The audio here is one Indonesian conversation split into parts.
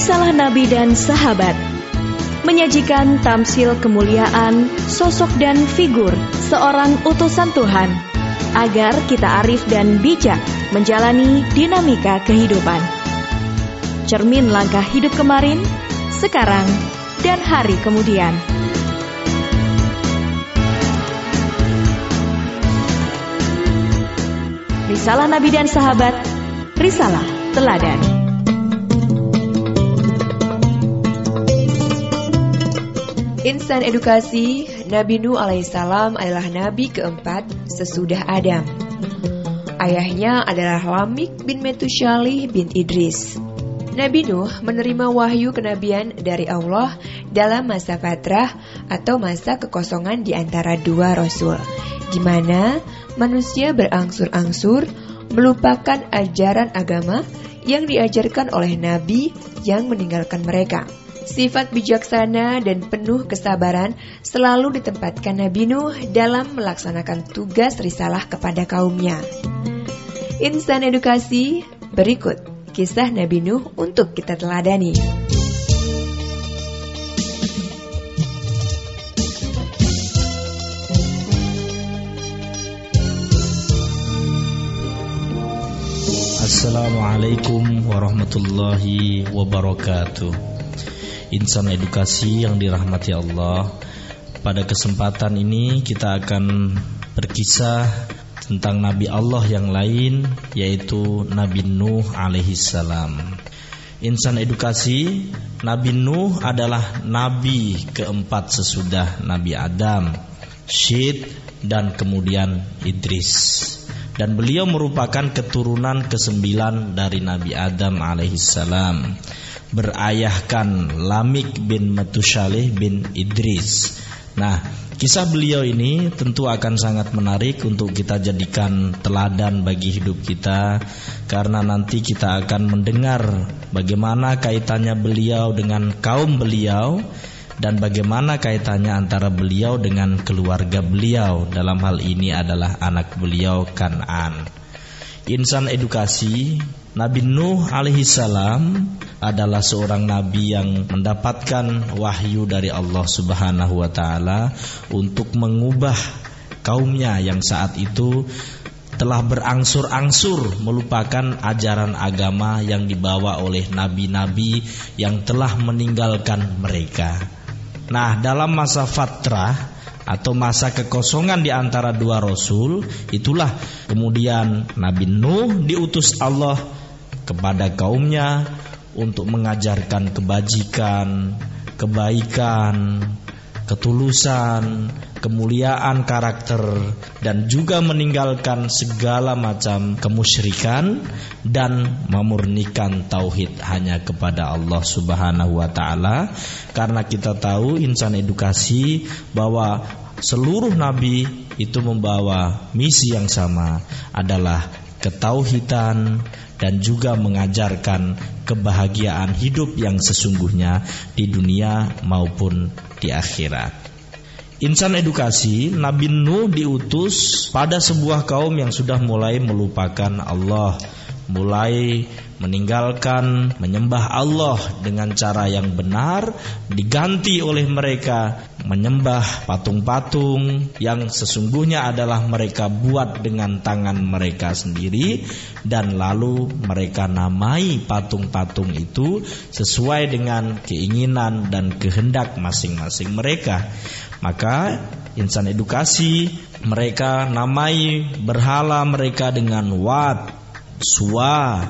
Risalah Nabi dan Sahabat menyajikan tamsil kemuliaan, sosok dan figur seorang utusan Tuhan agar kita arif dan bijak menjalani dinamika kehidupan. Cermin langkah hidup kemarin, sekarang, dan hari kemudian. Risalah Nabi dan Sahabat, Risalah Teladan. Insan edukasi, Nabi Nuh alaihissalam adalah nabi keempat sesudah Adam. Ayahnya adalah Lamik bin Metushalih bin Idris. Nabi Nuh menerima wahyu kenabian dari Allah dalam masa fatrah atau masa kekosongan di antara dua rasul, di mana manusia berangsur-angsur melupakan ajaran agama yang diajarkan oleh nabi yang meninggalkan mereka. Sifat bijaksana dan penuh kesabaran selalu ditempatkan Nabi Nuh dalam melaksanakan tugas risalah kepada kaumnya. Insan edukasi, berikut kisah Nabi Nuh untuk kita teladani. Assalamualaikum warahmatullahi wabarakatuh Insan edukasi yang dirahmati Allah. Pada kesempatan ini kita akan berkisah tentang Nabi Allah yang lain Yaitu Nabi Nuh alaihi salam. Insan edukasi Nabi Nuh adalah Nabi keempat sesudah Nabi Adam Syed dan kemudian Idris. Dan beliau merupakan keturunan kesembilan dari Nabi Adam alaihissalam berayahkan Lamik bin Metushaleh bin Idris. Nah, kisah beliau ini tentu akan sangat menarik untuk kita jadikan teladan bagi hidup kita karena nanti kita akan mendengar bagaimana kaitannya beliau dengan kaum beliau dan bagaimana kaitannya antara beliau dengan keluarga beliau dalam hal ini adalah anak beliau Kanan. Insan edukasi Nabi Nuh alaihi salam adalah seorang nabi yang mendapatkan wahyu dari Allah Subhanahu wa taala untuk mengubah kaumnya yang saat itu telah berangsur-angsur melupakan ajaran agama yang dibawa oleh nabi-nabi yang telah meninggalkan mereka. Nah, dalam masa fatrah atau masa kekosongan di antara dua rasul, itulah kemudian Nabi Nuh diutus Allah kepada kaumnya untuk mengajarkan kebajikan, kebaikan, ketulusan, kemuliaan karakter dan juga meninggalkan segala macam kemusyrikan dan memurnikan tauhid hanya kepada Allah Subhanahu wa taala. Karena kita tahu insan edukasi bahwa seluruh nabi itu membawa misi yang sama adalah ketauhidan dan juga mengajarkan kebahagiaan hidup yang sesungguhnya di dunia maupun di akhirat. Insan edukasi, Nabi Nuh diutus pada sebuah kaum yang sudah mulai melupakan Allah, mulai meninggalkan menyembah Allah dengan cara yang benar diganti oleh mereka menyembah patung-patung yang sesungguhnya adalah mereka buat dengan tangan mereka sendiri dan lalu mereka namai patung-patung itu sesuai dengan keinginan dan kehendak masing-masing mereka. Maka insan edukasi mereka namai berhala mereka dengan Wat, Suwa,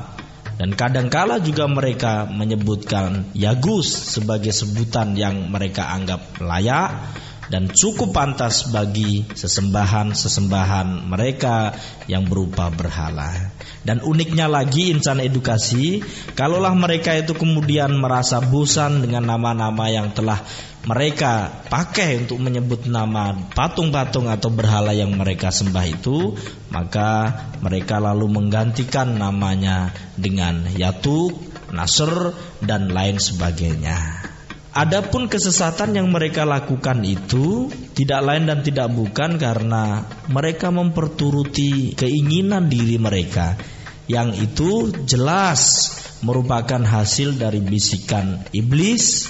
dan kadangkala juga mereka menyebutkan Yagus sebagai sebutan yang mereka anggap layak dan cukup pantas bagi sesembahan-sesembahan mereka yang berupa berhala. Dan uniknya lagi insan edukasi, kalaulah mereka itu kemudian merasa bosan dengan nama-nama yang telah mereka pakai untuk menyebut nama patung-patung atau berhala yang mereka sembah itu, maka mereka lalu menggantikan namanya dengan Yatuk, Nasr, dan lain sebagainya. Adapun kesesatan yang mereka lakukan itu tidak lain dan tidak bukan karena mereka memperturuti keinginan diri mereka yang itu jelas merupakan hasil dari bisikan iblis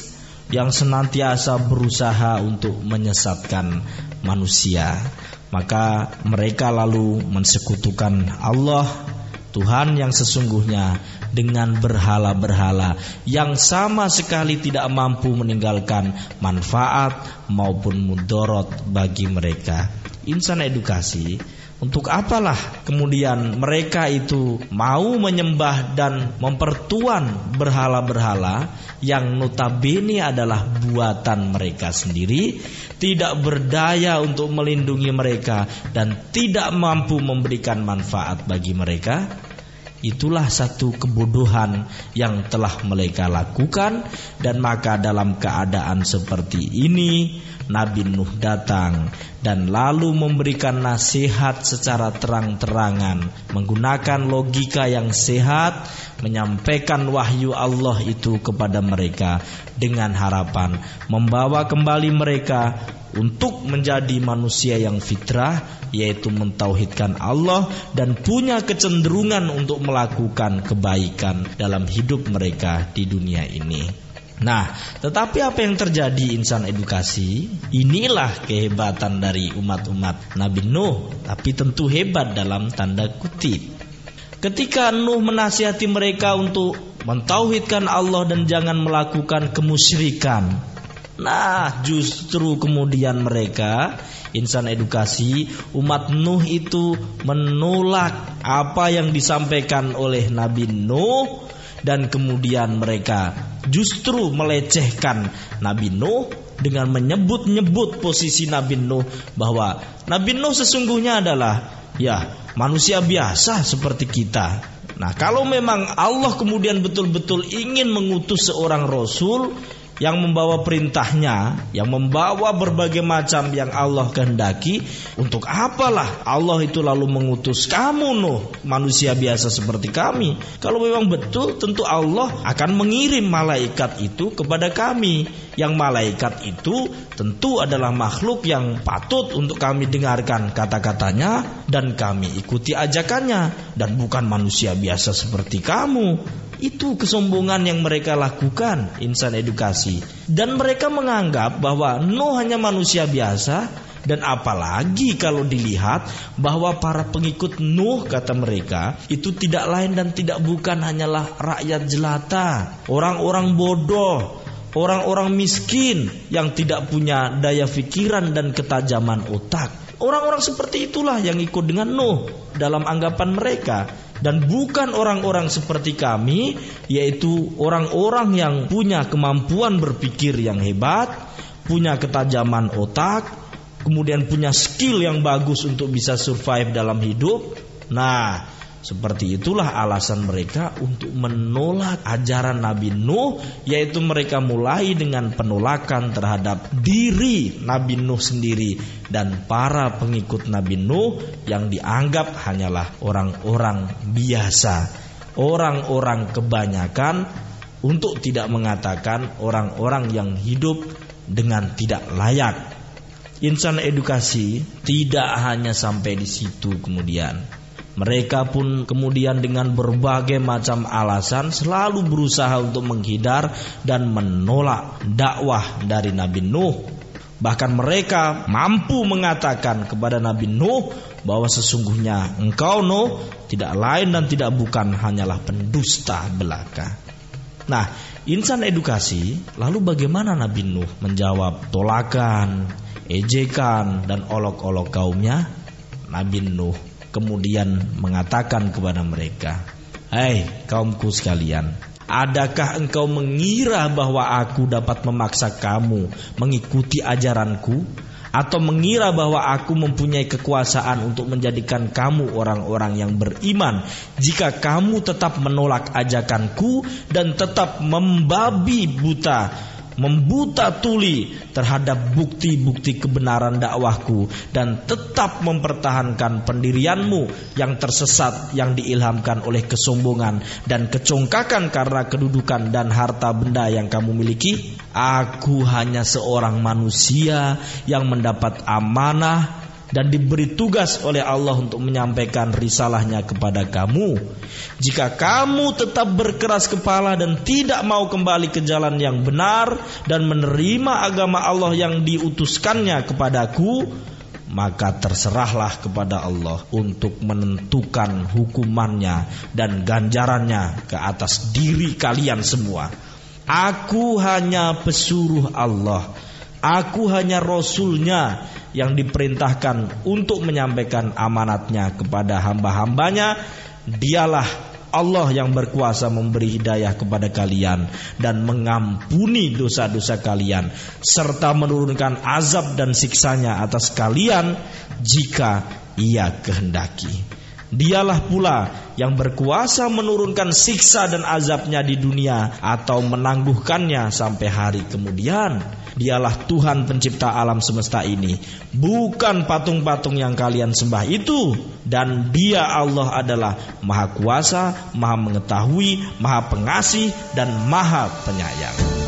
yang senantiasa berusaha untuk menyesatkan manusia. Maka mereka lalu mensekutukan Allah Tuhan yang sesungguhnya dengan berhala-berhala yang sama sekali tidak mampu meninggalkan manfaat maupun mudorot bagi mereka. Insan edukasi untuk apalah kemudian mereka itu mau menyembah dan mempertuan berhala-berhala yang notabene adalah buatan mereka sendiri, tidak berdaya untuk melindungi mereka dan tidak mampu memberikan manfaat bagi mereka? Itulah satu kebodohan yang telah mereka lakukan dan maka dalam keadaan seperti ini Nabi Nuh datang dan lalu memberikan nasihat secara terang-terangan menggunakan logika yang sehat menyampaikan wahyu Allah itu kepada mereka dengan harapan membawa kembali mereka untuk menjadi manusia yang fitrah yaitu mentauhidkan Allah dan punya kecenderungan untuk melakukan kebaikan dalam hidup mereka di dunia ini. Nah, tetapi apa yang terjadi insan edukasi? Inilah kehebatan dari umat-umat Nabi Nuh, tapi tentu hebat dalam tanda kutip. Ketika Nuh menasihati mereka untuk mentauhidkan Allah dan jangan melakukan kemusyrikan, Nah, justru kemudian mereka insan edukasi umat Nuh itu menolak apa yang disampaikan oleh Nabi Nuh dan kemudian mereka justru melecehkan Nabi Nuh dengan menyebut-nyebut posisi Nabi Nuh bahwa Nabi Nuh sesungguhnya adalah ya manusia biasa seperti kita. Nah, kalau memang Allah kemudian betul-betul ingin mengutus seorang rasul yang membawa perintahnya, yang membawa berbagai macam yang Allah kehendaki, untuk apalah Allah itu lalu mengutus kamu Nuh, manusia biasa seperti kami. Kalau memang betul, tentu Allah akan mengirim malaikat itu kepada kami. Yang malaikat itu tentu adalah makhluk yang patut untuk kami dengarkan kata-katanya dan kami ikuti ajakannya dan bukan manusia biasa seperti kamu. Itu kesombongan yang mereka lakukan insan edukasi. Dan mereka menganggap bahwa Nuh hanya manusia biasa dan apalagi kalau dilihat bahwa para pengikut Nuh kata mereka itu tidak lain dan tidak bukan hanyalah rakyat jelata, orang-orang bodoh, orang-orang miskin yang tidak punya daya pikiran dan ketajaman otak. Orang-orang seperti itulah yang ikut dengan Nuh dalam anggapan mereka dan bukan orang-orang seperti kami yaitu orang-orang yang punya kemampuan berpikir yang hebat, punya ketajaman otak, kemudian punya skill yang bagus untuk bisa survive dalam hidup. Nah, seperti itulah alasan mereka untuk menolak ajaran Nabi Nuh yaitu mereka mulai dengan penolakan terhadap diri Nabi Nuh sendiri dan para pengikut Nabi Nuh yang dianggap hanyalah orang-orang biasa, orang-orang kebanyakan untuk tidak mengatakan orang-orang yang hidup dengan tidak layak. Insan edukasi tidak hanya sampai di situ kemudian mereka pun kemudian dengan berbagai macam alasan selalu berusaha untuk menghindar dan menolak dakwah dari Nabi Nuh. Bahkan mereka mampu mengatakan kepada Nabi Nuh bahwa sesungguhnya engkau Nuh tidak lain dan tidak bukan hanyalah pendusta belaka. Nah, insan edukasi, lalu bagaimana Nabi Nuh menjawab tolakan, ejekan, dan olok-olok kaumnya? Nabi Nuh kemudian mengatakan kepada mereka, "Hai kaumku sekalian, adakah engkau mengira bahwa aku dapat memaksa kamu mengikuti ajaranku?" atau mengira bahwa aku mempunyai kekuasaan untuk menjadikan kamu orang-orang yang beriman jika kamu tetap menolak ajakanku dan tetap membabi buta membuta tuli terhadap bukti-bukti kebenaran dakwahku dan tetap mempertahankan pendirianmu yang tersesat yang diilhamkan oleh kesombongan dan kecongkakan karena kedudukan dan harta benda yang kamu miliki. Aku hanya seorang manusia yang mendapat amanah dan diberi tugas oleh Allah untuk menyampaikan risalahnya kepada kamu. Jika kamu tetap berkeras kepala dan tidak mau kembali ke jalan yang benar dan menerima agama Allah yang diutuskannya kepadaku, maka terserahlah kepada Allah untuk menentukan hukumannya dan ganjarannya ke atas diri kalian semua. Aku hanya pesuruh Allah. Aku hanya rasulnya yang diperintahkan untuk menyampaikan amanatnya kepada hamba-hambanya dialah Allah yang berkuasa memberi hidayah kepada kalian dan mengampuni dosa-dosa kalian serta menurunkan azab dan siksanya atas kalian jika ia kehendaki. Dialah pula yang berkuasa menurunkan siksa dan azabnya di dunia atau menangguhkannya sampai hari kemudian. Dialah Tuhan pencipta alam semesta ini, bukan patung-patung yang kalian sembah itu. Dan Dia Allah adalah Maha Kuasa, Maha Mengetahui, Maha Pengasih, dan Maha Penyayang.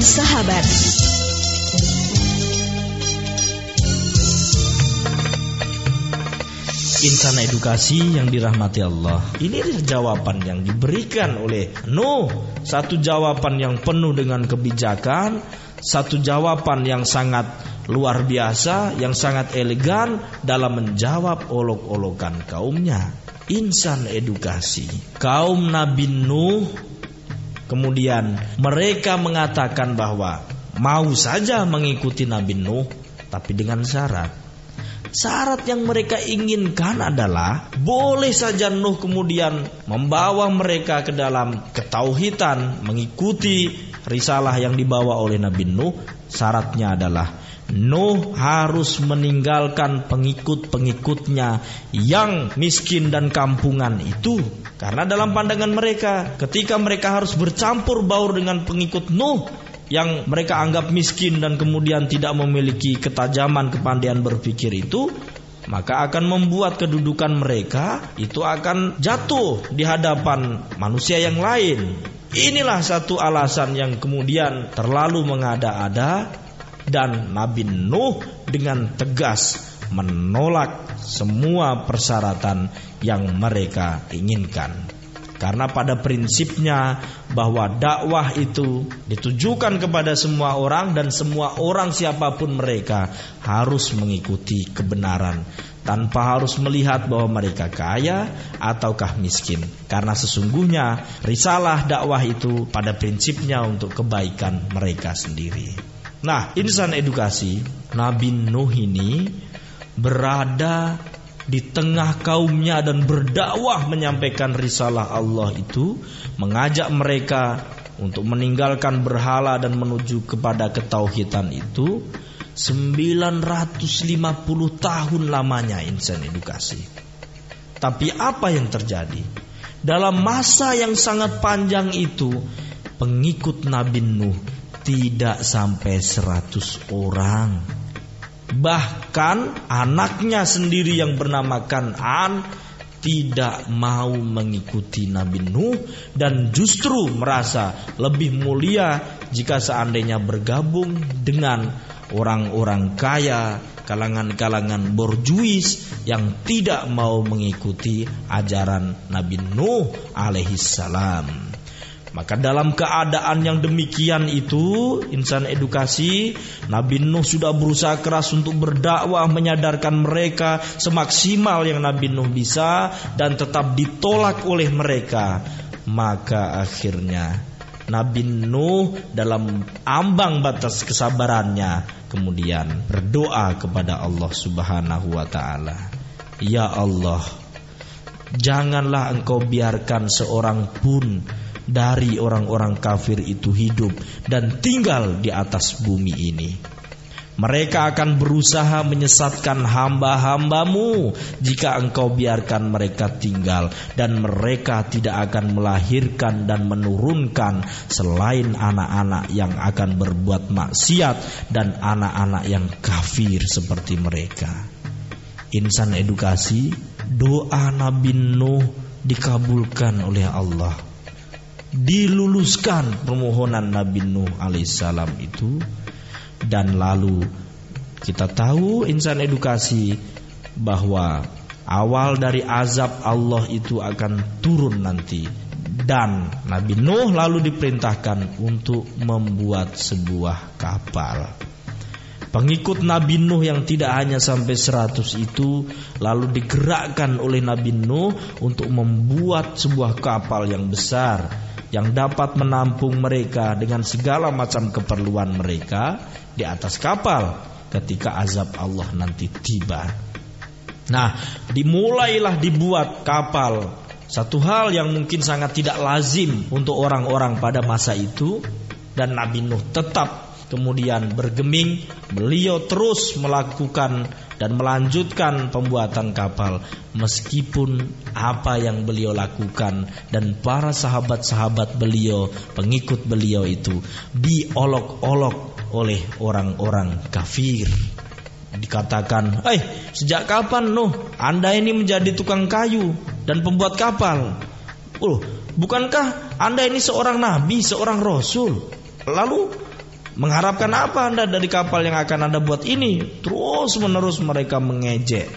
Sahabat. Insan edukasi yang dirahmati Allah. Ini jawaban yang diberikan oleh Nuh. Satu jawaban yang penuh dengan kebijakan, satu jawaban yang sangat luar biasa, yang sangat elegan dalam menjawab olok-olokan kaumnya. Insan edukasi. Kaum Nabi Nuh kemudian mereka mengatakan bahwa mau saja mengikuti Nabi Nuh tapi dengan syarat Syarat yang mereka inginkan adalah boleh saja Nuh kemudian membawa mereka ke dalam ketauhidan, mengikuti risalah yang dibawa oleh Nabi Nuh. Syaratnya adalah Nuh harus meninggalkan pengikut-pengikutnya yang miskin dan kampungan itu. Karena dalam pandangan mereka, ketika mereka harus bercampur baur dengan pengikut Nuh, yang mereka anggap miskin dan kemudian tidak memiliki ketajaman kepandaian berpikir itu maka akan membuat kedudukan mereka itu akan jatuh di hadapan manusia yang lain. Inilah satu alasan yang kemudian terlalu mengada-ada dan Nabi Nuh dengan tegas menolak semua persyaratan yang mereka inginkan. Karena pada prinsipnya bahwa dakwah itu ditujukan kepada semua orang dan semua orang siapa pun mereka harus mengikuti kebenaran tanpa harus melihat bahwa mereka kaya ataukah miskin. Karena sesungguhnya risalah dakwah itu pada prinsipnya untuk kebaikan mereka sendiri. Nah, insan edukasi Nabi Nuh ini berada di tengah kaumnya dan berdakwah menyampaikan risalah Allah itu mengajak mereka untuk meninggalkan berhala dan menuju kepada ketauhidan itu 950 tahun lamanya insan edukasi. Tapi apa yang terjadi? Dalam masa yang sangat panjang itu pengikut Nabi Nuh tidak sampai 100 orang. Bahkan anaknya sendiri yang bernama Kanan tidak mau mengikuti Nabi Nuh dan justru merasa lebih mulia jika seandainya bergabung dengan orang-orang kaya, kalangan-kalangan borjuis yang tidak mau mengikuti ajaran Nabi Nuh alaihissalam. Maka dalam keadaan yang demikian itu insan edukasi Nabi Nuh sudah berusaha keras untuk berdakwah menyadarkan mereka semaksimal yang Nabi Nuh bisa dan tetap ditolak oleh mereka. Maka akhirnya Nabi Nuh dalam ambang batas kesabarannya kemudian berdoa kepada Allah Subhanahu wa taala. Ya Allah, janganlah engkau biarkan seorang pun dari orang-orang kafir itu hidup dan tinggal di atas bumi ini. Mereka akan berusaha menyesatkan hamba-hambamu jika engkau biarkan mereka tinggal dan mereka tidak akan melahirkan dan menurunkan selain anak-anak yang akan berbuat maksiat dan anak-anak yang kafir seperti mereka. Insan edukasi, doa Nabi Nuh dikabulkan oleh Allah diluluskan permohonan Nabi Nuh alaihissalam itu. Dan lalu kita tahu insan edukasi bahwa awal dari azab Allah itu akan turun nanti. Dan Nabi Nuh lalu diperintahkan untuk membuat sebuah kapal. Pengikut Nabi Nuh yang tidak hanya sampai 100 itu lalu digerakkan oleh Nabi Nuh untuk membuat sebuah kapal yang besar yang dapat menampung mereka dengan segala macam keperluan mereka di atas kapal ketika azab Allah nanti tiba. Nah, dimulailah dibuat kapal. Satu hal yang mungkin sangat tidak lazim untuk orang-orang pada masa itu dan Nabi Nuh tetap kemudian bergeming, beliau terus melakukan dan melanjutkan pembuatan kapal meskipun apa yang beliau lakukan dan para sahabat-sahabat beliau, pengikut beliau itu diolok-olok oleh orang-orang kafir. Dikatakan, "Eh, sejak kapan Nuh Anda ini menjadi tukang kayu dan pembuat kapal?" Oh, bukankah Anda ini seorang nabi, seorang rasul? Lalu mengharapkan apa Anda dari kapal yang akan Anda buat ini? Terus menerus mereka mengejek.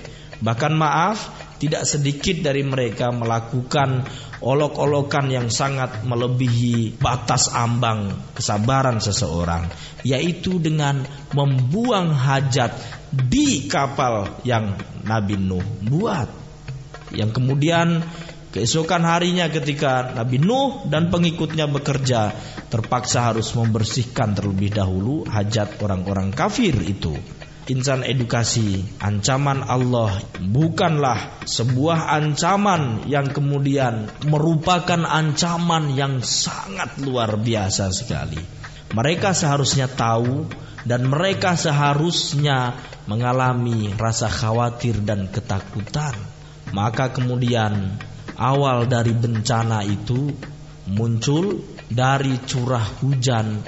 Bahkan maaf, tidak sedikit dari mereka melakukan olok-olokan yang sangat melebihi batas ambang kesabaran seseorang, yaitu dengan membuang hajat di kapal yang Nabi Nuh buat. Yang kemudian Keesokan harinya ketika Nabi Nuh dan pengikutnya bekerja terpaksa harus membersihkan terlebih dahulu hajat orang-orang kafir itu. Insan edukasi, ancaman Allah bukanlah sebuah ancaman yang kemudian merupakan ancaman yang sangat luar biasa sekali. Mereka seharusnya tahu dan mereka seharusnya mengalami rasa khawatir dan ketakutan. Maka kemudian awal dari bencana itu muncul dari curah hujan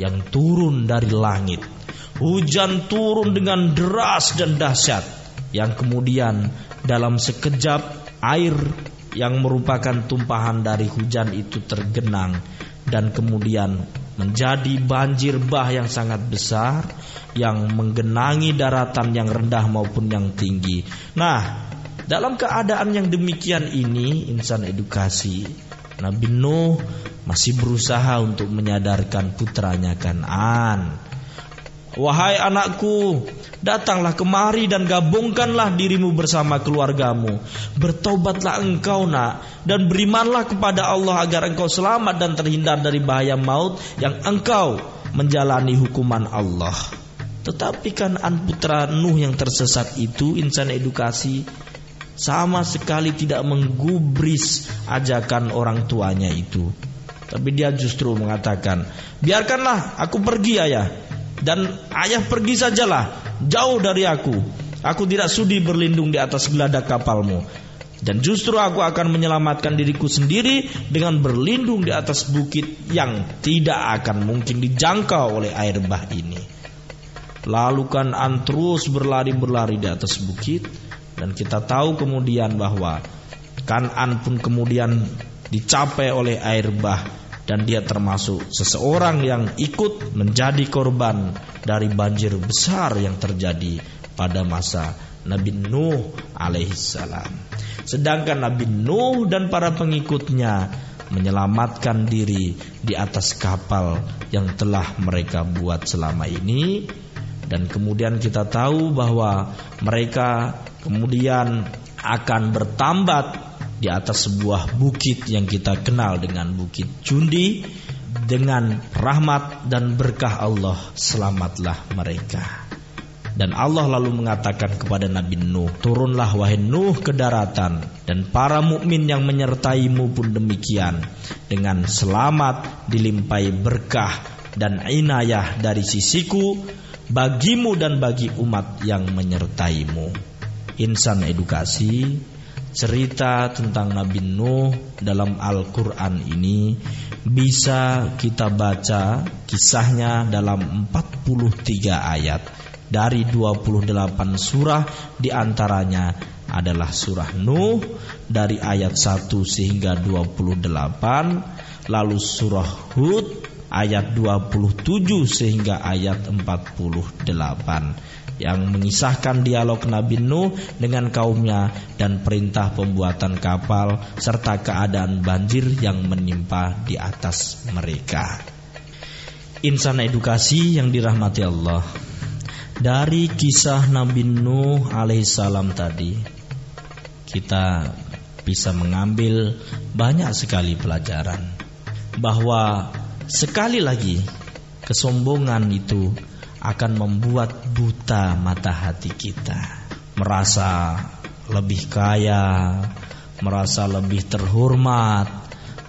yang turun dari langit. Hujan turun dengan deras dan dahsyat yang kemudian dalam sekejap air yang merupakan tumpahan dari hujan itu tergenang dan kemudian menjadi banjir bah yang sangat besar yang menggenangi daratan yang rendah maupun yang tinggi. Nah, dalam keadaan yang demikian ini, insan edukasi, Nabi Nuh masih berusaha untuk menyadarkan putranya Kanan. Wahai anakku, datanglah kemari dan gabungkanlah dirimu bersama keluargamu. Bertobatlah engkau nak dan berimanlah kepada Allah agar engkau selamat dan terhindar dari bahaya maut yang engkau menjalani hukuman Allah. Tetapi kan an putra Nuh yang tersesat itu insan edukasi sama sekali tidak menggubris ajakan orang tuanya itu. Tapi dia justru mengatakan, "Biarkanlah aku pergi, Ayah." Dan ayah pergi sajalah, jauh dari aku. Aku tidak sudi berlindung di atas geladak kapalmu. Dan justru aku akan menyelamatkan diriku sendiri dengan berlindung di atas bukit yang tidak akan mungkin dijangkau oleh air bah ini. Lalu kan An terus berlari-berlari di atas bukit dan kita tahu kemudian bahwa Kanan pun kemudian dicapai oleh air bah dan dia termasuk seseorang yang ikut menjadi korban dari banjir besar yang terjadi pada masa Nabi Nuh alaihissalam. Sedangkan Nabi Nuh dan para pengikutnya menyelamatkan diri di atas kapal yang telah mereka buat selama ini dan kemudian kita tahu bahwa mereka kemudian akan bertambat di atas sebuah bukit yang kita kenal dengan bukit Jundi dengan rahmat dan berkah Allah selamatlah mereka. Dan Allah lalu mengatakan kepada Nabi Nuh, "Turunlah wahai Nuh ke daratan dan para mukmin yang menyertaimu pun demikian dengan selamat dilimpahi berkah dan inayah dari sisiku bagimu dan bagi umat yang menyertaimu. Insan edukasi cerita tentang Nabi Nuh dalam Al-Quran ini bisa kita baca kisahnya dalam 43 ayat. Dari 28 surah di antaranya adalah surah Nuh dari ayat 1 sehingga 28 lalu surah Hud ayat 27 sehingga ayat 48 yang mengisahkan dialog Nabi Nuh dengan kaumnya dan perintah pembuatan kapal serta keadaan banjir yang menimpa di atas mereka. Insan edukasi yang dirahmati Allah. Dari kisah Nabi Nuh alaihissalam tadi kita bisa mengambil banyak sekali pelajaran bahwa Sekali lagi, kesombongan itu akan membuat buta mata hati kita. Merasa lebih kaya, merasa lebih terhormat,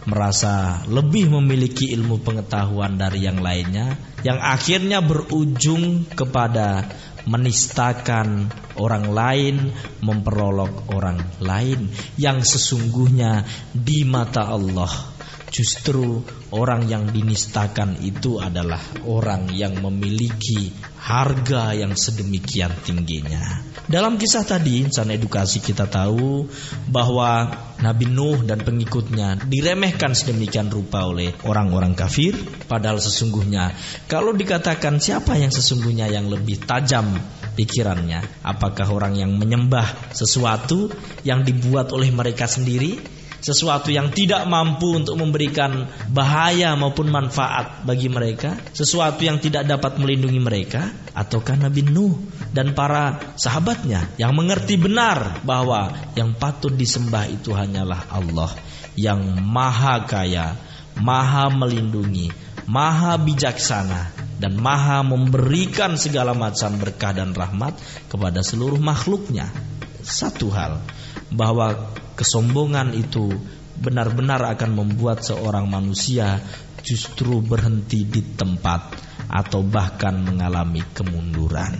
merasa lebih memiliki ilmu pengetahuan dari yang lainnya, yang akhirnya berujung kepada menistakan orang lain, memperolok orang lain yang sesungguhnya di mata Allah Justru orang yang dinistakan itu adalah orang yang memiliki harga yang sedemikian tingginya. Dalam kisah tadi, insan edukasi kita tahu bahwa Nabi Nuh dan pengikutnya diremehkan sedemikian rupa oleh orang-orang kafir. Padahal sesungguhnya kalau dikatakan siapa yang sesungguhnya yang lebih tajam pikirannya, apakah orang yang menyembah sesuatu yang dibuat oleh mereka sendiri sesuatu yang tidak mampu untuk memberikan bahaya maupun manfaat bagi mereka, sesuatu yang tidak dapat melindungi mereka, ataukah Nabi Nuh dan para sahabatnya yang mengerti benar bahwa yang patut disembah itu hanyalah Allah yang maha kaya, maha melindungi, maha bijaksana dan maha memberikan segala macam berkah dan rahmat kepada seluruh makhluknya. Satu hal bahwa kesombongan itu benar-benar akan membuat seorang manusia justru berhenti di tempat atau bahkan mengalami kemunduran.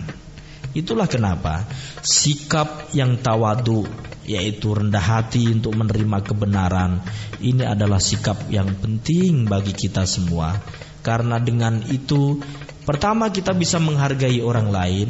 Itulah kenapa sikap yang tawadu yaitu rendah hati untuk menerima kebenaran ini adalah sikap yang penting bagi kita semua karena dengan itu pertama kita bisa menghargai orang lain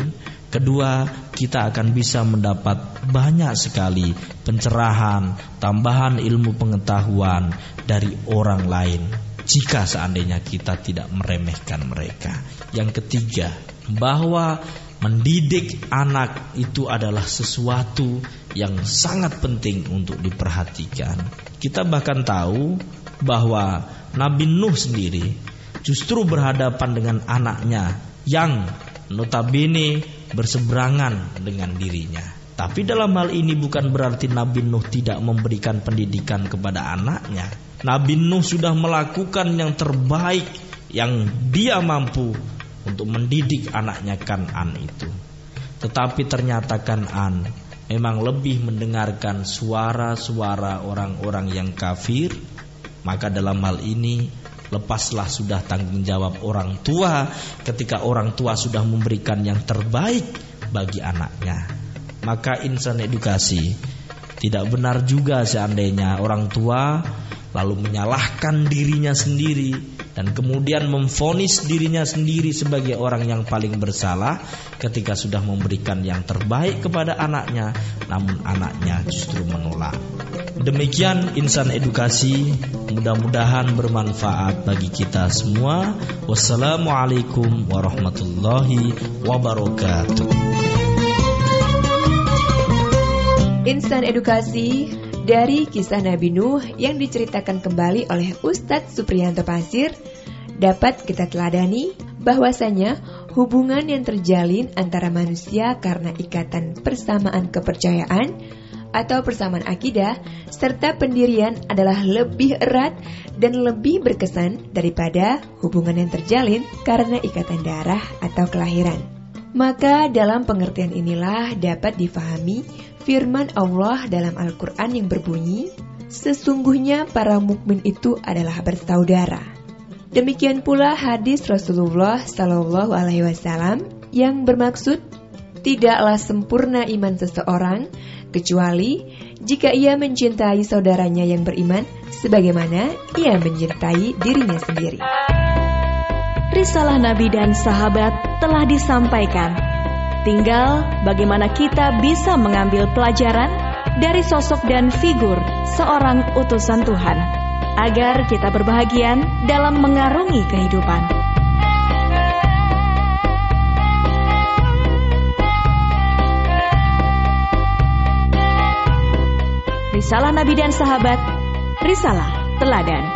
Kedua, kita akan bisa mendapat banyak sekali pencerahan, tambahan ilmu pengetahuan dari orang lain jika seandainya kita tidak meremehkan mereka. Yang ketiga, bahwa mendidik anak itu adalah sesuatu yang sangat penting untuk diperhatikan. Kita bahkan tahu bahwa Nabi Nuh sendiri justru berhadapan dengan anaknya yang notabene berseberangan dengan dirinya. Tapi dalam hal ini bukan berarti Nabi Nuh tidak memberikan pendidikan kepada anaknya. Nabi Nuh sudah melakukan yang terbaik yang dia mampu untuk mendidik anaknya Kanan itu. Tetapi ternyata Kanan memang lebih mendengarkan suara-suara orang-orang yang kafir. Maka dalam hal ini Lepaslah sudah tanggung jawab orang tua ketika orang tua sudah memberikan yang terbaik bagi anaknya. Maka insan edukasi tidak benar juga seandainya orang tua lalu menyalahkan dirinya sendiri dan kemudian memfonis dirinya sendiri sebagai orang yang paling bersalah ketika sudah memberikan yang terbaik kepada anaknya namun anaknya justru menolak. Demikian insan edukasi, mudah-mudahan bermanfaat bagi kita semua. Wassalamualaikum warahmatullahi wabarakatuh. Insan edukasi dari kisah Nabi Nuh yang diceritakan kembali oleh Ustadz Supriyanto Pasir dapat kita teladani bahwasanya hubungan yang terjalin antara manusia karena ikatan persamaan kepercayaan atau persamaan akidah serta pendirian adalah lebih erat dan lebih berkesan daripada hubungan yang terjalin karena ikatan darah atau kelahiran. Maka dalam pengertian inilah dapat difahami firman Allah dalam Al-Quran yang berbunyi, Sesungguhnya para mukmin itu adalah bersaudara. Demikian pula hadis Rasulullah Shallallahu Alaihi Wasallam yang bermaksud tidaklah sempurna iman seseorang kecuali jika ia mencintai saudaranya yang beriman sebagaimana ia mencintai dirinya sendiri. Risalah Nabi dan sahabat telah disampaikan. Tinggal bagaimana kita bisa mengambil pelajaran dari sosok dan figur seorang utusan Tuhan agar kita berbahagia dalam mengarungi kehidupan. Risalah Nabi dan Sahabat, Risalah Teladan.